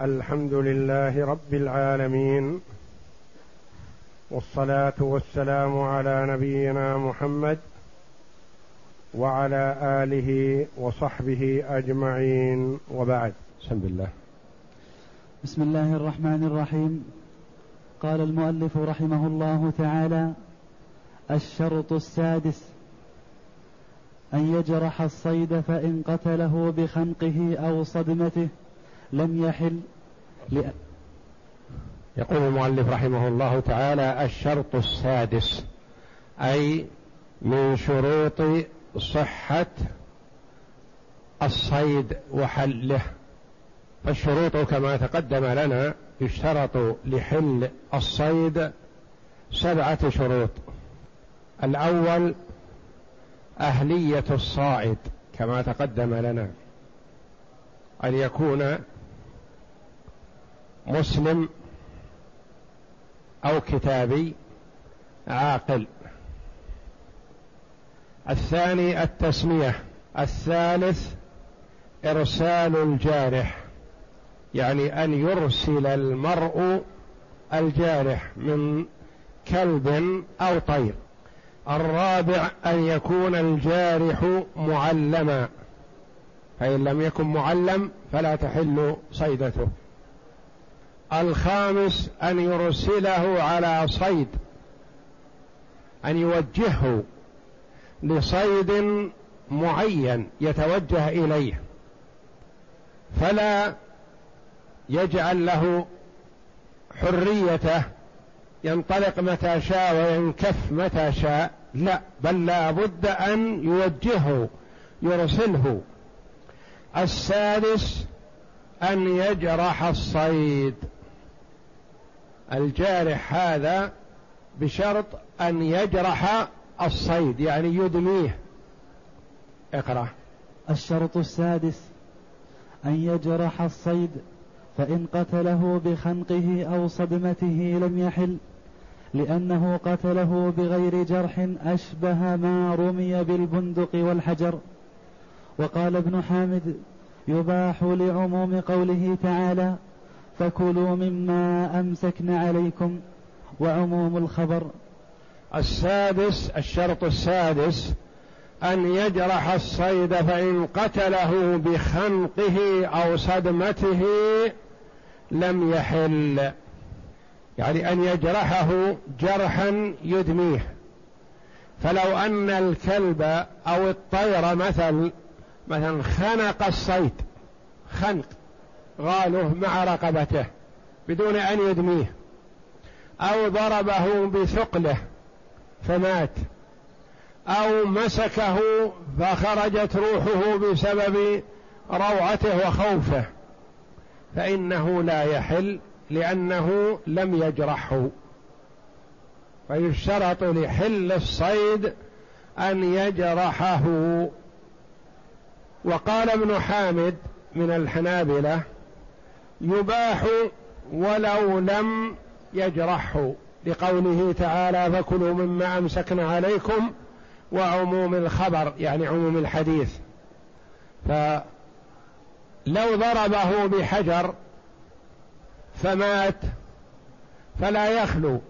الحمد لله رب العالمين والصلاة والسلام على نبينا محمد وعلى آله وصحبه أجمعين وبعد. بسم الله بسم الله الرحمن الرحيم. قال المؤلف رحمه الله تعالى الشرط السادس أن يجرح الصيد فإن قتله بخنقه أو صدمته. لم يحل يقول المؤلف رحمه الله تعالى الشرط السادس أي من شروط صحة الصيد وحله. فالشروط كما تقدم لنا يشترط لحل الصيد سبعة شروط. الأول أهلية الصائد كما تقدم لنا أن يكون مسلم أو كتابي عاقل. الثاني التسمية. الثالث إرسال الجارح. يعني أن يرسل المرء الجارح من كلب أو طير. الرابع أن يكون الجارح معلما. فإن لم يكن معلم فلا تحل صيدته. الخامس أن يرسله على صيد أن يوجهه لصيد معين يتوجه إليه. فلا يجعل له حريته ينطلق متى شاء وينكف متى شاء لا بل لا بد أن يوجهه يرسله. السادس أن يجرح الصيد. الجارح هذا بشرط أن يجرح الصيد يعني يدميه. اقرأ. الشرط السادس أن يجرح الصيد فإن قتله بخنقه أو صدمته لم يحل لأنه قتله بغير جرح أشبه ما رمي بالبندق والحجر. وقال ابن حامد يباح لعموم قوله تعالى فكلوا مما أمسكن عليكم وعموم الخبر. السادس الشرط السادس أن يجرح الصيد فإن قتله بخنقه أو صدمته لم يحل. يعني أن يجرحه جرحا يدميه. فلو أن الكلب أو الطير مثل مثلا خنق الصيد خنق غاله مع رقبته بدون أن يدميه أو ضربه بثقله فمات أو مسكه فخرجت روحه بسبب روعته وخوفه فإنه لا يحل لأنه لم يجرحه. فيشترط لحل الصيد أن يجرحه. وقال ابن حامد من الحنابلة يباح ولو لم يجرحه لقوله تعالى فكلوا مما أمسكنا عليكم وعموم الخبر يعني عموم الحديث. فلو ضربه بحجر فمات فلا يخلو.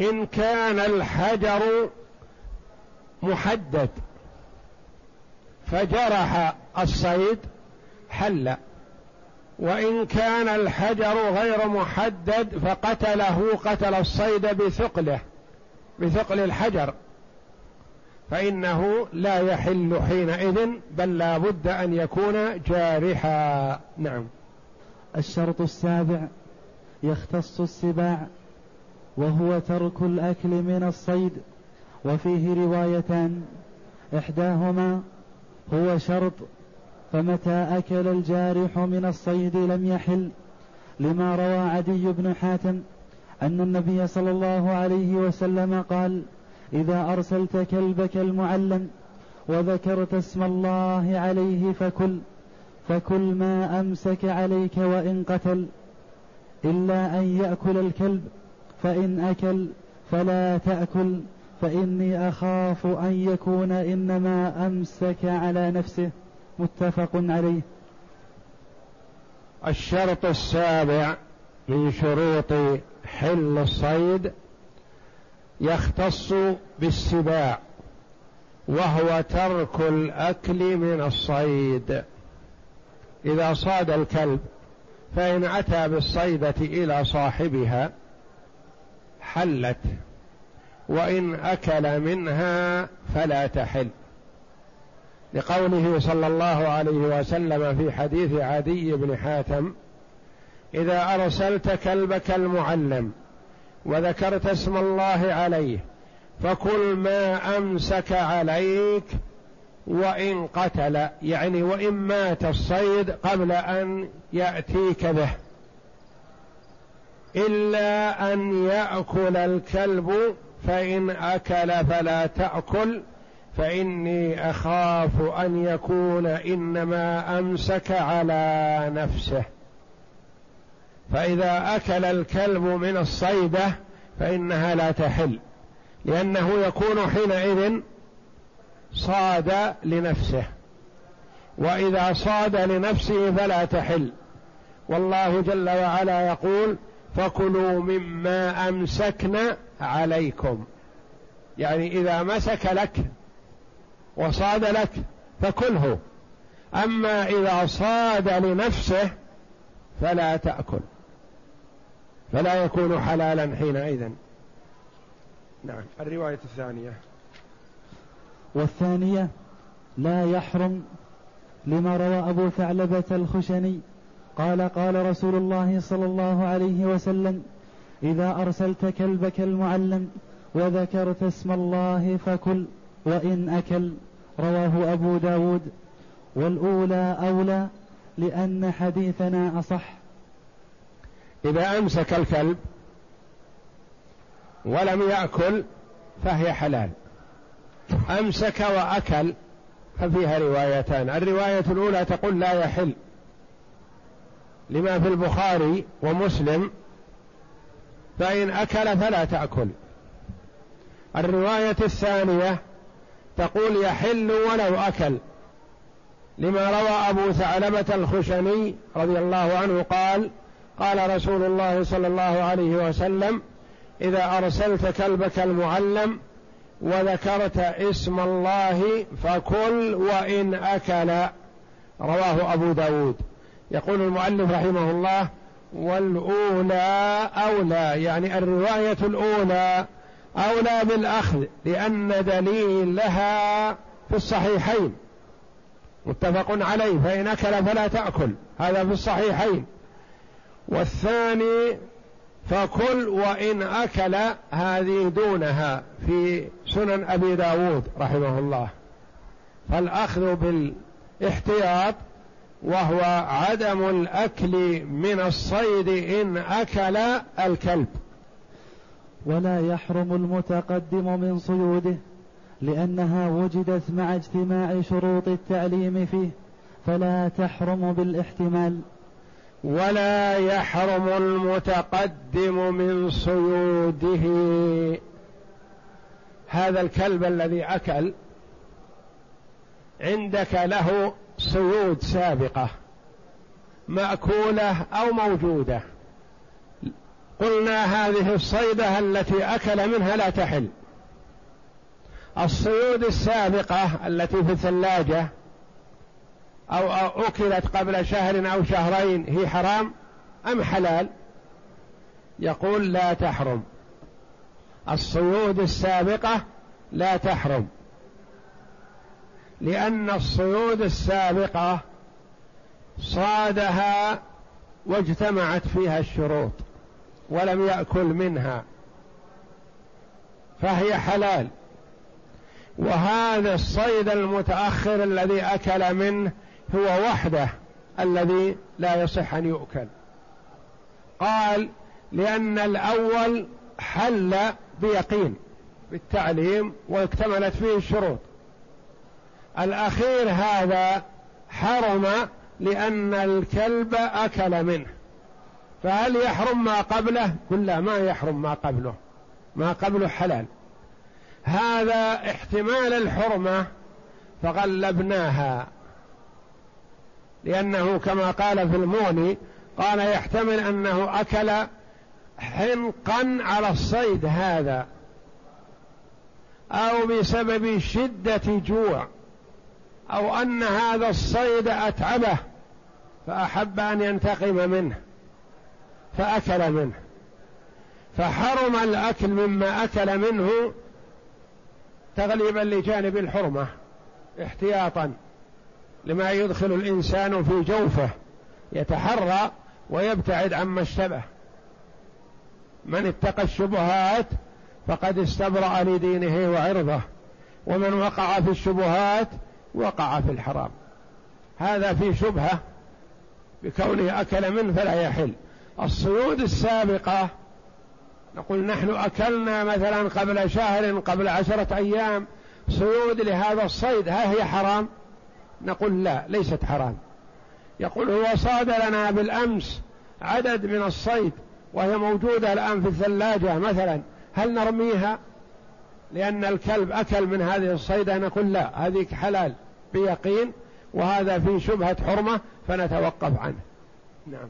إن كان الحجر محدد فجرح الصيد حل. وإن كان الحجر غير محدد فقتله قتل الصيد بثقله بثقل الحجر. فإنه لا يحل حينئذ بل لا بد أن يكون جارحا. نعم. الشرط السابع يختص السباع وهو ترك الأكل من الصيد. وفيه روايتان إحداهما هو شرط فمتى أكل الجارح من الصيد لم يحل؟ لما روى عدي بن حاتم أن النبي صلى الله عليه وسلم قال إذا أرسلت كلبك المعلم وذكرت اسم الله عليه فكل فكل ما أمسك عليك وإن قتل إلا أن يأكل الكلب فإن أكل فلا تأكل فإني أخاف أن يكون إنما أمسك على نفسه. متفق عليه. الشرط السابع من شروط حل الصيد يختص بالسباع وهو ترك الأكل من الصيد. إذا صاد الكلب فإن أتى بالصيدة إلى صاحبها حلت وإن أكل منها فلا تحل. لقوله صلى الله عليه وسلم في حديث عدي بن حاتم إذا أرسلت كلبك المعلم وذكرت اسم الله عليه فكل ما أمسك عليك وإن قتل. يعني وإن مات الصيد قبل أن يأتيك به. إلا أن يأكل الكلب فإن أكل فلا تأكل. فإني أخاف أن يكون إنما أمسك على نفسه. فإذا أكل الكلب من الصيدة فإنها لا تحل لأنه يكون حينئذ صاد لنفسه. وإذا صاد لنفسه فلا تحل. والله جل وعلا يقول فكلوا مما أمسكن عليكم. يعني إذا مسك لك وصاد لك فكله. أما إذا صاد لنفسه فلا تأكل. فلا يكون حلالا حينئذ. نعم. الرواية الثانية. والثانية لا يحرم لما روى أبو ثعلبة الخشني. قال قال رسول الله صلى الله عليه وسلم إذا أرسلت كلبك المعلم وذكرت اسم الله فكل وإن أكل رواه أبو داود. والأولى أولى لأن حديثنا أصح. إذا أمسك الكلب ولم يأكل فهي حلال. أمسك وأكل ففيها روايتان. الرواية الأولى تقول لا يحل. لما في البخاري ومسلم فإن أكل فلا تأكل. الرواية الثانية تقول يحل ولو أكل. لما روى أبو ثعلبة الخشني رضي الله عنه قال قال رسول الله صلى الله عليه وسلم إذا أرسلت كلبك المعلم وذكرت اسم الله فكل وإن أكل. رواه أبو داود. يقول المؤلف رحمه الله والأولى أولى يعني الرواية الأولى. أولى بالأخذ لأن دليلها في الصحيحين. متفق عليه فإن أكل فلا تأكل هذا في الصحيحين. والثاني فكل وإن أكل هذه دونها في سنن أبي داود رحمه الله. فالأخذ بالاحتياط وهو عدم الأكل من الصيد إن أكل الكلب. ولا يحرم المتقدم من صيوده لأنها وجدت مع اجتماع شروط التعليم فيه فلا تحرم بالاحتمال. ولا يحرم المتقدم من صيوده. هذا الكلب الذي أكل عندك له صيود سابقة مأكولة أو موجودة. قلنا هذه الصيدة التي أكل منها لا تحل. الصيود السابقة التي في الثلاجة أو أكلت قبل شهر أو شهرين هي حرام أم حلال؟ يقول لا تحرم. الصيود السابقة لا تحرم. لأن الصيود السابقة صادها واجتمعت فيها الشروط. ولم يأكل منها فهي حلال. وهذا الصيد المتأخر الذي أكل منه هو وحده الذي لا يصح أن يؤكل. قال لأن الأول حل بيقين بالتعليم واكتملت فيه الشروط. الأخير هذا حرم لأن الكلب أكل منه. فهل يحرم ما قبله؟ لا ما يحرم ما قبله. ما قبله حلال. هذا احتمال الحرمة فغلبناها. لأنه كما قال في الموني قال يحتمل أنه أكل حنقا على الصيد هذا أو بسبب شدة جوع أو أن هذا الصيد أتعبه فأحب أن ينتقم منه. فأكل منه. فحرم الأكل مما أكل منه تغليبا لجانب الحرمة احتياطا لما يدخل الإنسان في جوفه يتحرى ويبتعد عما اشتبه. من اتقى الشبهات فقد استبرأ لدينه وعرضه ومن وقع في الشبهات وقع في الحرام. هذا في شبهة بكونه أكل منه فلا يحل. الصيود السابقة. نقول نحن أكلنا مثلا قبل شهر قبل عشرة أيام. صيود لهذا الصيد هل هي حرام؟ نقول لا ليست حرام. يقول هو صاد لنا بالأمس عدد من الصيد وهي موجودة الآن في الثلاجة مثلا. هل نرميها؟ لأن الكلب أكل من هذه الصيدة نقول لا هذه حلال بيقين وهذا في شبهة حرمة فنتوقف عنه. نعم.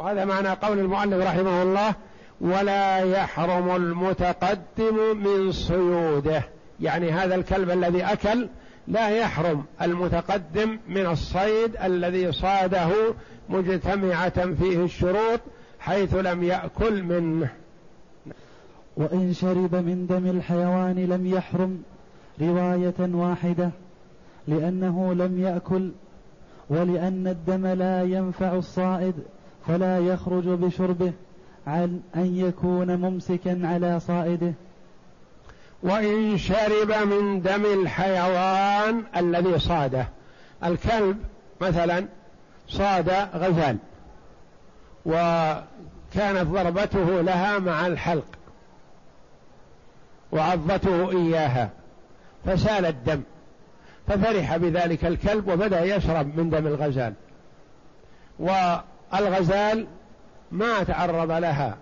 وهذا معنى قول المؤلف رحمه الله ولا يحرم المتقدم من صيوده. يعني هذا الكلب الذي أكل لا يحرم المتقدم من الصيد الذي صاده مجتمعة فيه الشروط حيث لم يأكل منه. وإن شرب من دم الحيوان لم يحرم رواية واحدة لأنه لم يأكل ولأن الدم لا ينفع الصائد. فلا يخرج بشربه عن أن يكون ممسكا على صائده. وإن شرب من دم الحيوان الذي صاده. الكلب مثلا صاد غزال وكانت ضربته لها مع الحلق وعضته إياها فسال الدم ففرح بذلك الكلب وبدأ يشرب من دم الغزال. والغزال ما تعرض لها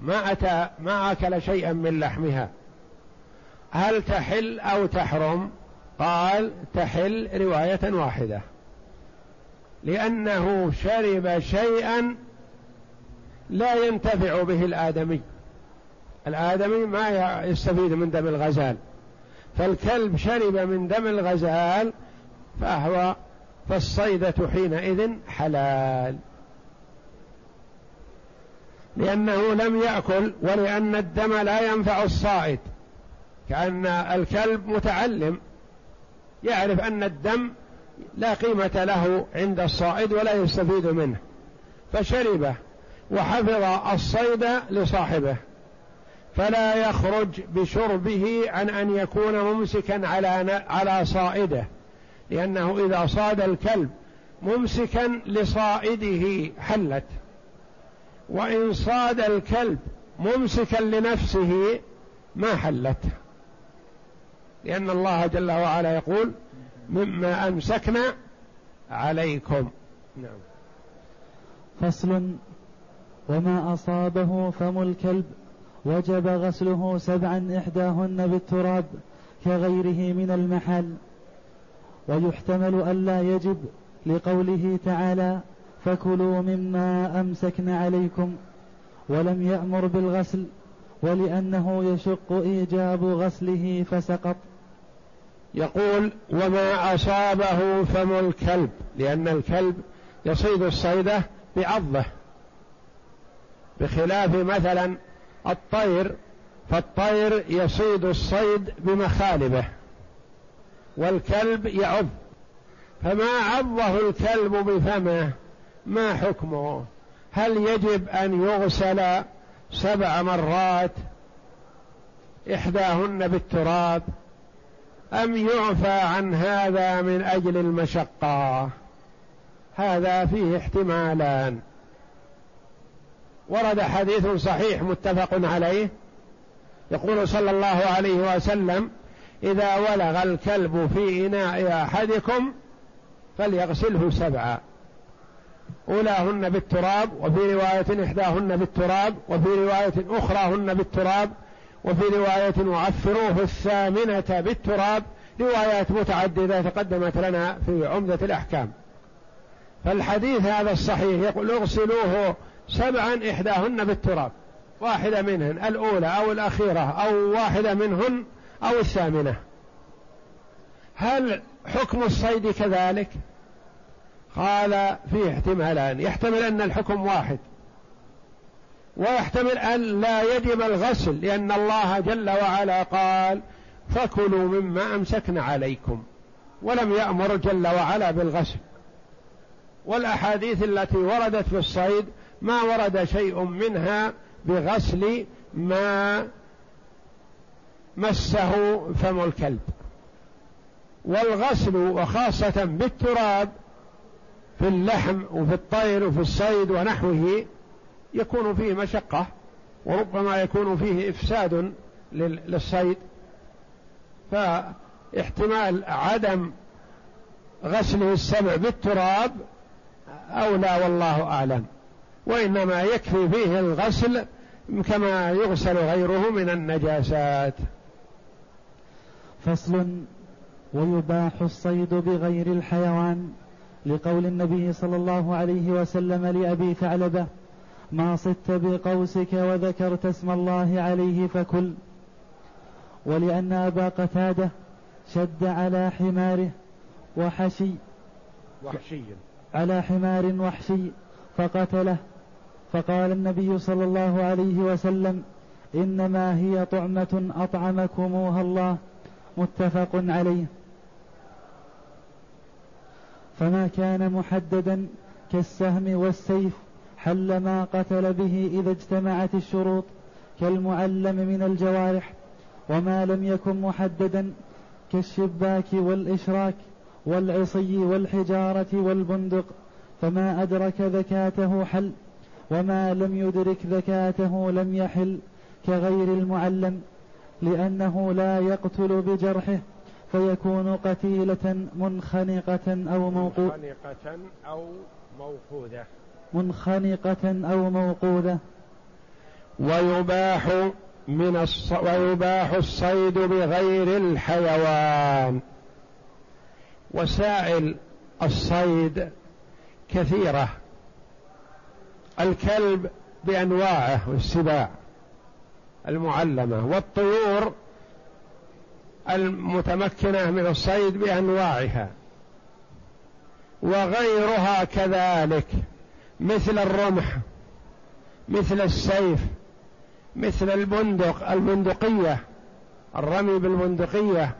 ما أتى ما أكل شيئا من لحمها. هل تحل أو تحرم؟ قال تحل رواية واحدة. لأنه شرب شيئا لا ينتفع به الآدمي. الآدمي ما يستفيد من دم الغزال. فالكلب شرب من دم الغزال فهو فالصيدة حينئذ حلال. لأنه لم يأكل ولأن الدم لا ينفع الصائد. كأن الكلب متعلم يعرف أن الدم لا قيمة له عند الصائد ولا يستفيد منه. فشربه وحفظ الصيد لصاحبه. فلا يخرج بشربه عن أن يكون ممسكا على على صائده. لأنه إذا صاد الكلب ممسكا لصائده حلت. وإن صاد الكلب ممسكا لنفسه ما حلت. لأن الله جل وعلا يقول مما أمسكنا عليكم. نعم. فصل. وما أصابه فم الكلب وجب غسله سبعا إحداهن بالتراب كغيره من المحل. ويحتمل ألا يجب لقوله تعالى فكلوا مما أمسكن عليكم ولم يأمر بالغسل ولأنه يشق إيجاب غسله فسقط. يقول وما أصابه فم الكلب لأن الكلب يصيد الصيدة بعضه. بخلاف مثلا الطير فالطير يصيد الصيد بمخالبه. والكلب يعض. فما عضه الكلب بفمه ما حكمه؟ هل يجب أن يغسل سبع مرات إحداهن بالتراب؟ أم يعفى عن هذا من أجل المشقة؟ هذا فيه احتمالان. ورد حديث صحيح متفق عليه. يقول صلى الله عليه وسلم إذا ولغ الكلب في إناء أحدكم فليغسله سبعا. أولاهن بالتراب وفي رواية إحداهن بالتراب وفي رواية أخرى هن بالتراب وفي رواية وعفروه الثامنة بالتراب. روايات متعددة تقدمت لنا في عمدة الأحكام. فالحديث هذا الصحيح يقول اغسلوه سبعا إحداهن بالتراب. واحدة منهن الأولى أو الأخيرة أو واحدة منهن أو الثامنة. هل حكم الصيد كذلك؟ قال فيه احتمالان. يحتمل أن الحكم واحد. ويحتمل أن لا يجب الغسل لأن الله جل وعلا قال فكلوا مما أمسكن عليكم. ولم يأمر جل وعلا بالغسل. والأحاديث التي وردت في الصيد ما ورد شيء منها بغسل ما مسه فم الكلب. والغسل وخاصة بالتراب في اللحم وفي الطير وفي الصيد ونحوه يكون فيه مشقة وربما يكون فيه إفساد للصيد. فاحتمال عدم غسله السبع بالتراب أولى والله أعلم. وإنما يكفي فيه الغسل كما يغسل غيره من النجاسات. فصل ويباح الصيد بغير الحيوان لقول النبي صلى الله عليه وسلم لأبي ثعلبة ما صدت بقوسك وذكرت اسم الله عليه فكل. ولأن أبا قتادة شد على حماره وحشي وحشي. على حمار وحشي فقتله. فقال النبي صلى الله عليه وسلم إنما هي طعمة أطعمكموها الله متفق عليه. فما كان محددا كالسهم والسيف حل ما قتل به إذا اجتمعت الشروط كالمعلم من الجوارح. وما لم يكن محددا كالشباك والإشراك والعصي والحجارة والبندق. فما أدرك ذكاته حل وما لم يدرك ذكاته لم يحل كغير المعلم. لأنه لا يقتل بجرحه فيكون قتيلة منخنقة أو موقوذة منخنقة أو موقوذة. منخنقة أو موقوذة. ويباح من الص... ويباح الصيد بغير الحيوان. وسائل الصيد كثيرة. الكلب بأنواعه والسباع. المعلمة والطيور المتمكنة من الصيد بأنواعها وغيرها كذلك مثل الرمح مثل السيف مثل البندق البندقية الرمي بالبندقية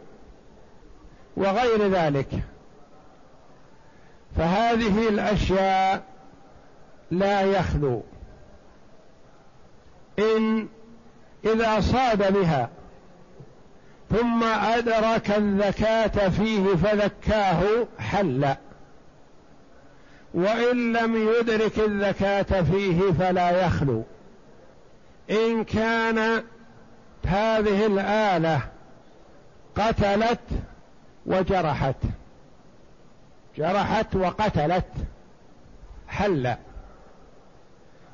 وغير ذلك. فهذه الأشياء لا يخلو. إن إذا صاد بها. ثم أدرك الذكاة فيه فذكاه حل. وإن لم يدرك الذكاة فيه فلا يخلو. إن كان هذه الآلة قتلت وجرحت. جرحت وقتلت. حل.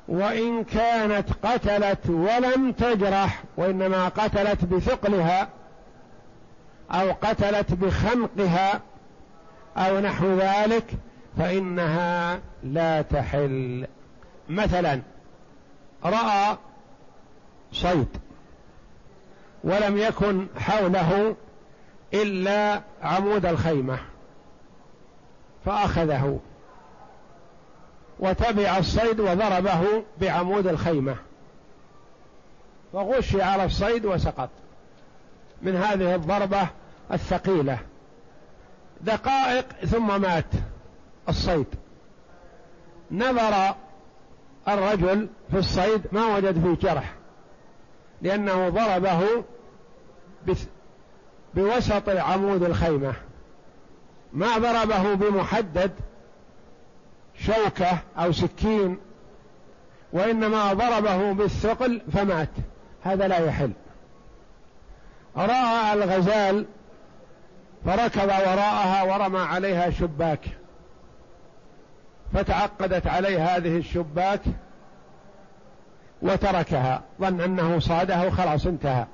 وإن كانت قتلت ولم تجرح وإنما قتلت بثقلها أو قتلت بخنقها أو نحو ذلك فإنها لا تحل. مثلا رأى صيد ولم يكن حوله إلا عمود الخيمة فأخذه. وتبع الصيد وضربه بعمود الخيمة. فغشي على الصيد وسقط. من هذه الضربة الثقيلة. دقائق ثم مات الصيد. نظر الرجل في الصيد ما وجد فيه جرح. لأنه ضربه بوسط عمود الخيمة. ما ضربه بمحدد شوكة أو سكين وإنما ضربه بالثقل فمات. هذا لا يحل. رأى الغزال فركض وراءها ورمى عليها شباك. فتعقدت عليه هذه الشباك وتركها. ظن أنه صاده خلاص انتهى.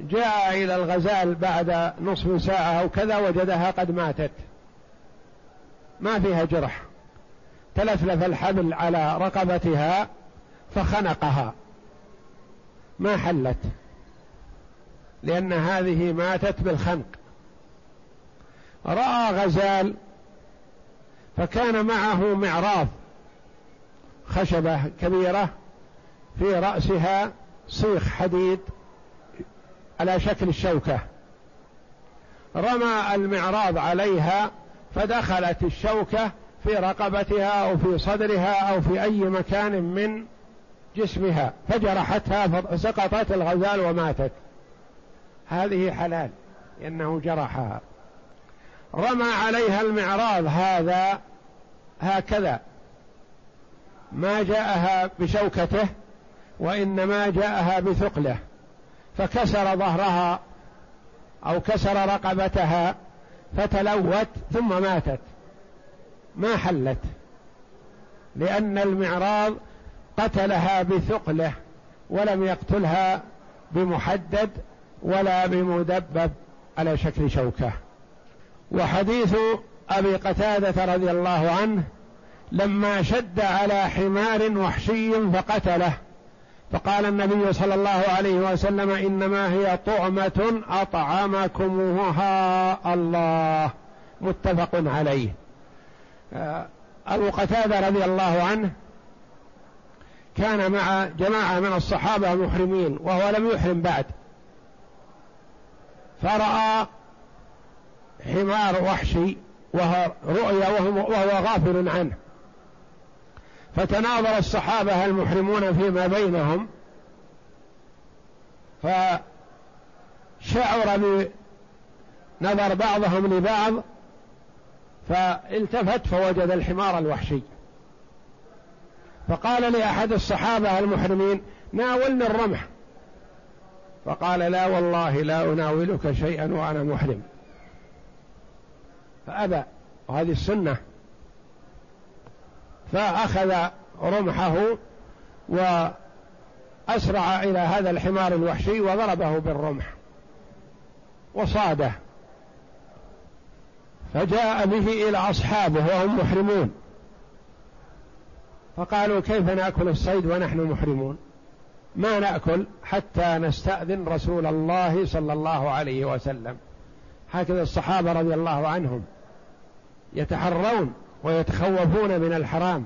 جاء إلى الغزال بعد نصف ساعة أو كذا وجدها قد ماتت. ما فيها جرح. تلفلف الحبل على رقبتها فخنقها. ما حلت. لأن هذه ماتت بالخنق. رأى غزال فكان معه معراض. خشبة كبيرة في رأسها صيخ حديد على شكل الشوكة. رمى المعراض عليها فدخلت الشوكة في رقبتها أو في صدرها أو في أي مكان من جسمها فجرحتها فسقطت الغزال وماتت. هذه حلال لأنه جرحها. رمى عليها المعراض هذا هكذا. ما جاءها بشوكته وإنما جاءها بثقله. فكسر ظهرها أو كسر رقبتها فتلوت ثم ماتت. ما حلت. لأن المعراض قتلها بثقله ولم يقتلها بمحدد ولا بمدبب على شكل شوكة. وحديث أبي قتادة رضي الله عنه لما شد على حمار وحشي فقتله. فقال النبي صلى الله عليه وسلم إنما هي طعمة اطعمكمها الله. متفق عليه. آه، أبو قتادة رضي الله عنه كان مع جماعة من الصحابة محرمين وهو لم يحرم بعد. فرأى حمار وحشي وهو رؤيا وهو, وهو غافل عنه. فتناظر الصحابة المحرمون فيما بينهم. فشعر بنظر بعضهم لبعض فالتفت فوجد الحمار الوحشي. فقال لأحد الصحابة المحرمين ناولني الرمح. فقال لا والله لا أناولك شيئا وأنا محرم. فأبى. وهذه السنة فأخذ رمحه وأسرع إلى هذا الحمار الوحشي وضربه بالرمح وصاده. فجاء به إلى أصحابه وهم محرمون. فقالوا كيف نأكل الصيد ونحن محرمون؟ ما نأكل حتى نستأذن رسول الله صلى الله عليه وسلم. هكذا الصحابة رضي الله عنهم يتحرون. ويتخوفون من الحرام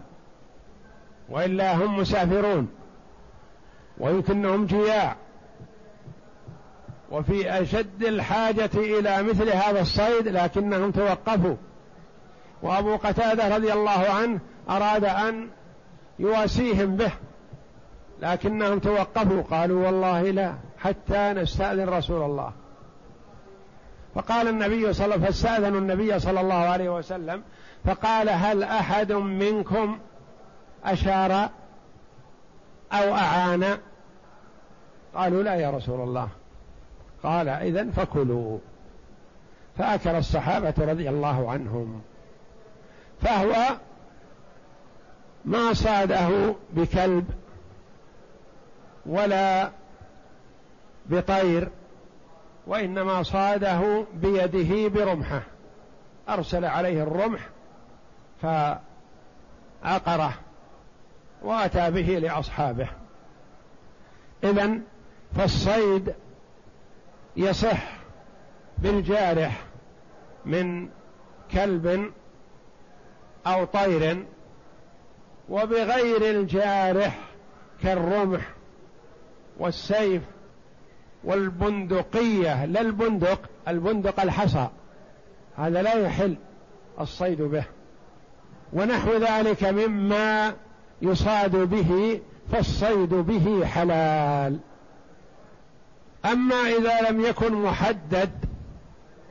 وإلا هم مسافرون ويمكنهم جياع. وفي أشد الحاجة إلى مثل هذا الصيد لكنهم توقفوا. وأبو قتادة رضي الله عنه أراد أن يواسيهم به لكنهم توقفوا. قالوا والله لا حتى نستأذن رسول الله. فقال النبي صلى الله عليه وسلم فاستأذنوا النبي صلى الله عليه وسلم فقال هل أحد منكم أشار أو أعان؟ قالوا لا يا رسول الله. قال إذا فكلوا. فأكل الصحابة رضي الله عنهم. فهو ما صاده بكلب ولا بطير وإنما صاده بيده برمحة. أرسل عليه الرمح فعقره وأتى به لأصحابه. إذا فالصيد يصح بالجارح من كلب أو طير وبغير الجارح كالرمح والسيف والبندقية. لا البندق البندق الحصى هذا لا يحل الصيد به. ونحو ذلك مما يصاد به فالصيد به حلال. أما إذا لم يكن محدد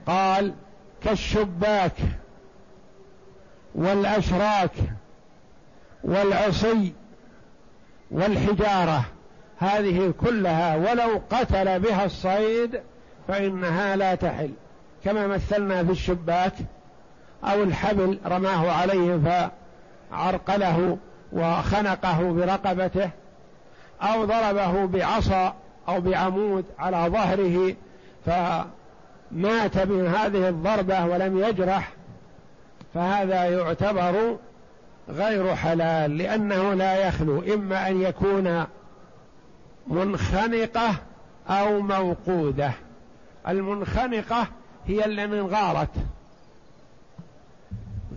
قال كالشباك والأشراك والعصي والحجارة هذه كلها ولو قتل بها الصيد فإنها لا تحل. كما مثلنا في الشباك أو الحبل رماه عليه فعرقله وخنقه برقبته أو ضربه بعصا أو بعمود على ظهره فمات من هذه الضربة ولم يجرح فهذا يعتبر غير حلال لأنه لا يخلو إما أن يكون منخنقة أو موقودة. المنخنقة هي اللي انغارت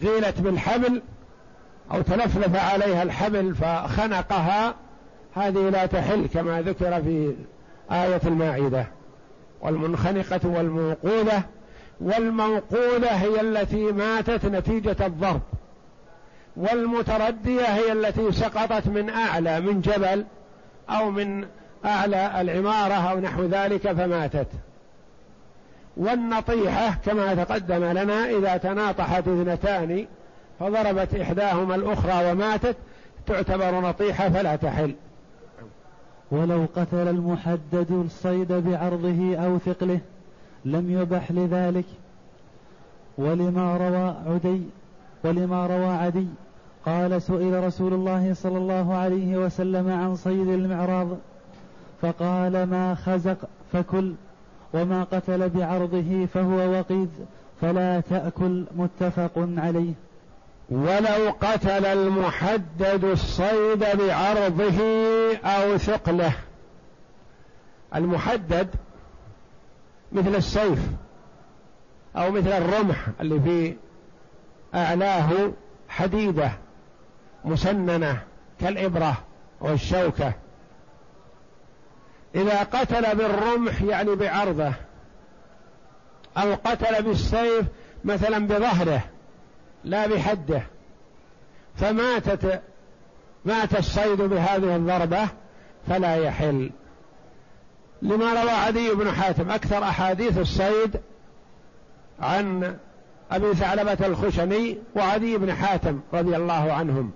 غيلت بالحبل أو تلفلف عليها الحبل فخنقها هذه لا تحل كما ذكر في آية المائدة. والمنخنقة والموقوذة والموقوذة هي التي ماتت نتيجة الضرب. والمتردية هي التي سقطت من أعلى من جبل أو من أعلى العمارة أو نحو ذلك فماتت. والنطيحة كما تقدم لنا إذا تناطحت اثنتان فضربت إحداهما الأخرى وماتت تعتبر نطيحة فلا تحل. ولو قتل المحدد الصيد بعرضه أو ثقله لم يبح لذلك. ولما روى عدي ولما روى عدي قال سئل رسول الله صلى الله عليه وسلم عن صيد المعراض فقال ما خزق فكل وما قتل بعرضه فهو وقيد فلا تأكل متفق عليه. ولو قتل المحدد الصيد بعرضه أو ثقله. المحدد مثل السيف أو مثل الرمح اللي في أعلاه حديدة مسننة كالإبرة والشوكة. إذا قتل بالرمح يعني بعرضه أو قتل بالسيف مثلا بظهره لا بحده. فماتت مات الصيد بهذه الضربة فلا يحل. لما روى عدي بن حاتم أكثر أحاديث الصيد عن أبي ثعلبة الخشني وعدي بن حاتم رضي الله عنهم.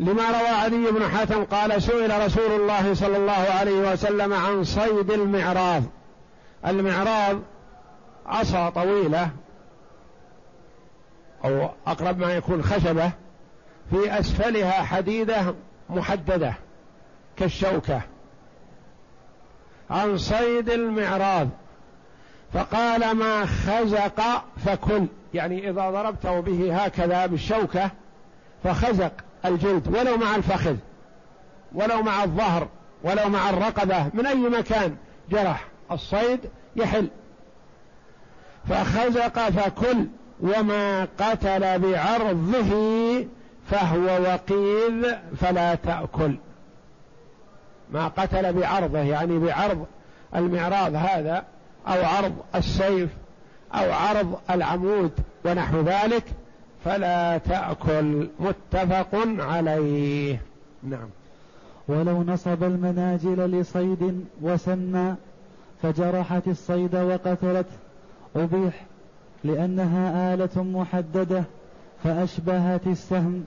لما روى عدي بن حاتم قال سئل رسول الله صلى الله عليه وسلم عن صيد المعراض. المعراض عصا طويلة أو أقرب ما يكون خشبة في أسفلها حديدة محددة كالشوكة عن صيد المعراض. فقال ما خزق فكل يعني إذا ضربته به هكذا بالشوكة فخزق. الجلد ولو مع الفخذ ولو مع الظهر ولو مع الرقبة من أي مكان جرح الصيد يحل. فخزق فكل وما قتل بعرضه فهو وقيذ فلا تأكل. ما قتل بعرضه يعني بعرض المعراض هذا أو عرض السيف أو عرض العمود ونحو ذلك فلا تأكل متفق عليه. نعم. ولو نصب المناجل لصيد وسمى فجرحت الصيد وقتلت. أبيح لأنها آلة محددة فأشبهت السهم.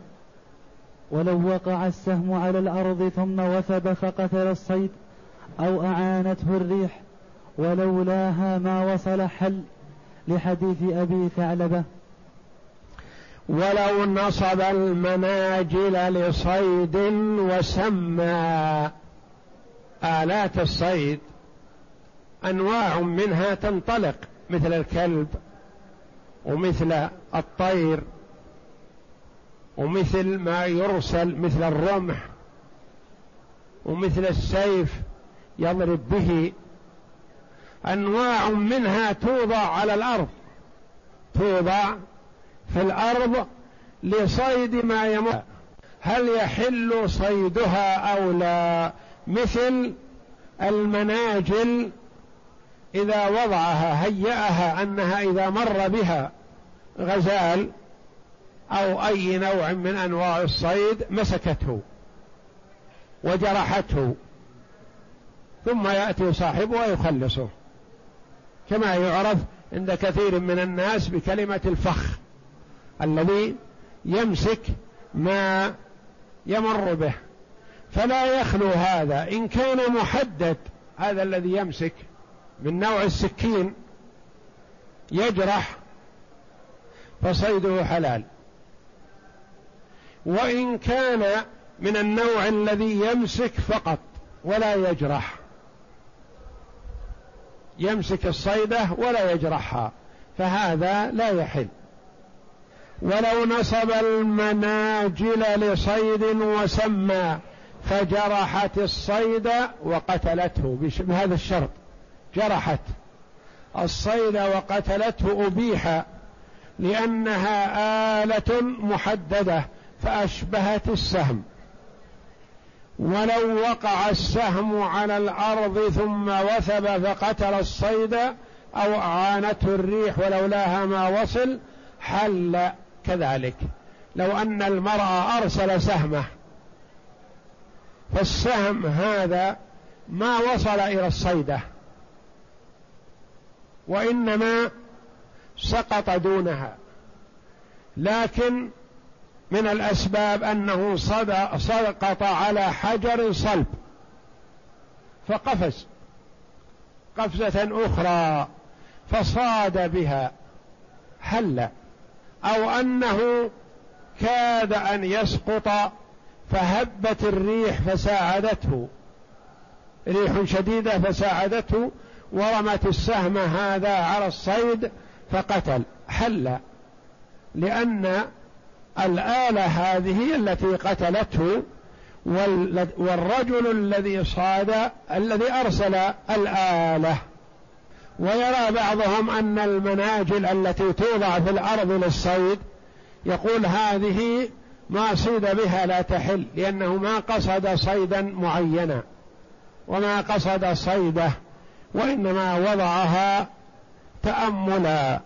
ولو وقع السهم على الأرض ثم وثب فقتل الصيد أو أعانته الريح. ولولاها ما وصل حل لحديث أبي ثعلبة. ولو نصب المناجل لصيد وسمى آلات الصيد أنواع منها تنطلق مثل الكلب ومثل الطير ومثل ما يرسل مثل الرمح ومثل السيف يضرب به. أنواع منها توضع على الأرض توضع في الأرض لصيد ما يمر. هل يحل صيدها أو لا؟ مثل المناجل إذا وضعها هيأها أنها إذا مر بها غزال أو أي نوع من أنواع الصيد مسكته وجرحته. ثم يأتي صاحبه ويخلصه. كما يعرف عند كثير من الناس بكلمة الفخ. الذي يمسك ما يمر به. فلا يخلو هذا. إن كان محدد هذا الذي يمسك من نوع السكين يجرح فصيده حلال. وإن كان من النوع الذي يمسك فقط ولا يجرح. يمسك الصيده ولا يجرحها. فهذا لا يحل. ولو نصب المناجل لصيد وسمى فجرحت الصيد وقتلته بهذا الشرط. جرحت الصيد وقتلته أبيح لأنها آلة محددة فأشبهت السهم. ولو وقع السهم على الأرض ثم وثب فقتل الصيد أو أعانته الريح ولولاها ما وصل حل كذلك. لو أن المرأة أرسل سهمة فالسهم هذا ما وصل إلى الصيدة وإنما سقط دونها. لكن من الأسباب أنه سقط على حجر صلب فقفز قفزة أخرى فصاد بها هل أو أنه كاد أن يسقط فهبت الريح فساعدته. ريح شديدة فساعدته. ورمت السهم هذا على الصيد فقتل. حل. لأن الآلة هذه التي قتلته والرجل الذي صاد الذي أرسل الآلة ويرى بعضهم أن المناجل التي توضع في الأرض للصيد يقول هذه ما صيد بها لا تحل لأنه ما قصد صيدا معينا وما قصد صيده وإنما وضعها تأملا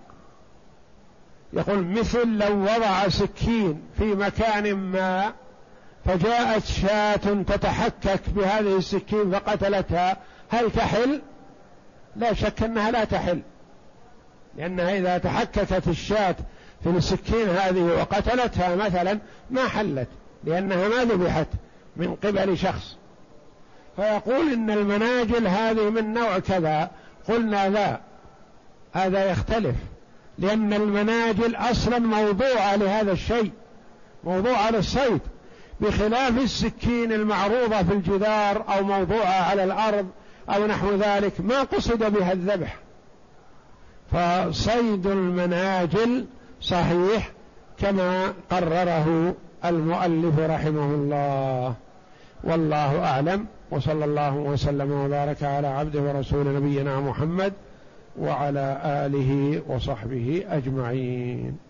يقول مثل لو وضع سكين في مكان ما فجاءت شاة تتحكك بهذه السكين فقتلتها هل تحل؟ لا شك أنها لا تحل. لأنها إذا تحككت الشاة في السكين هذه وقتلتها مثلا ما حلت لأنها ما ذبحت من قبل شخص. فيقول إن المناجل هذه من نوع كذا. قلنا لا هذا يختلف. لأن المناجل أصلا موضوعة لهذا الشيء موضوعة للصيد. بخلاف السكين المعروضة في الجدار أو موضوعة على الأرض أو نحو ذلك ما قصد بها الذبح. فصيد المناجل صحيح كما قرره المؤلف رحمه الله. والله أعلم. وصلى الله وسلم وبارك على عبده ورسول نبينا محمد وعلى آله وصحبه أجمعين.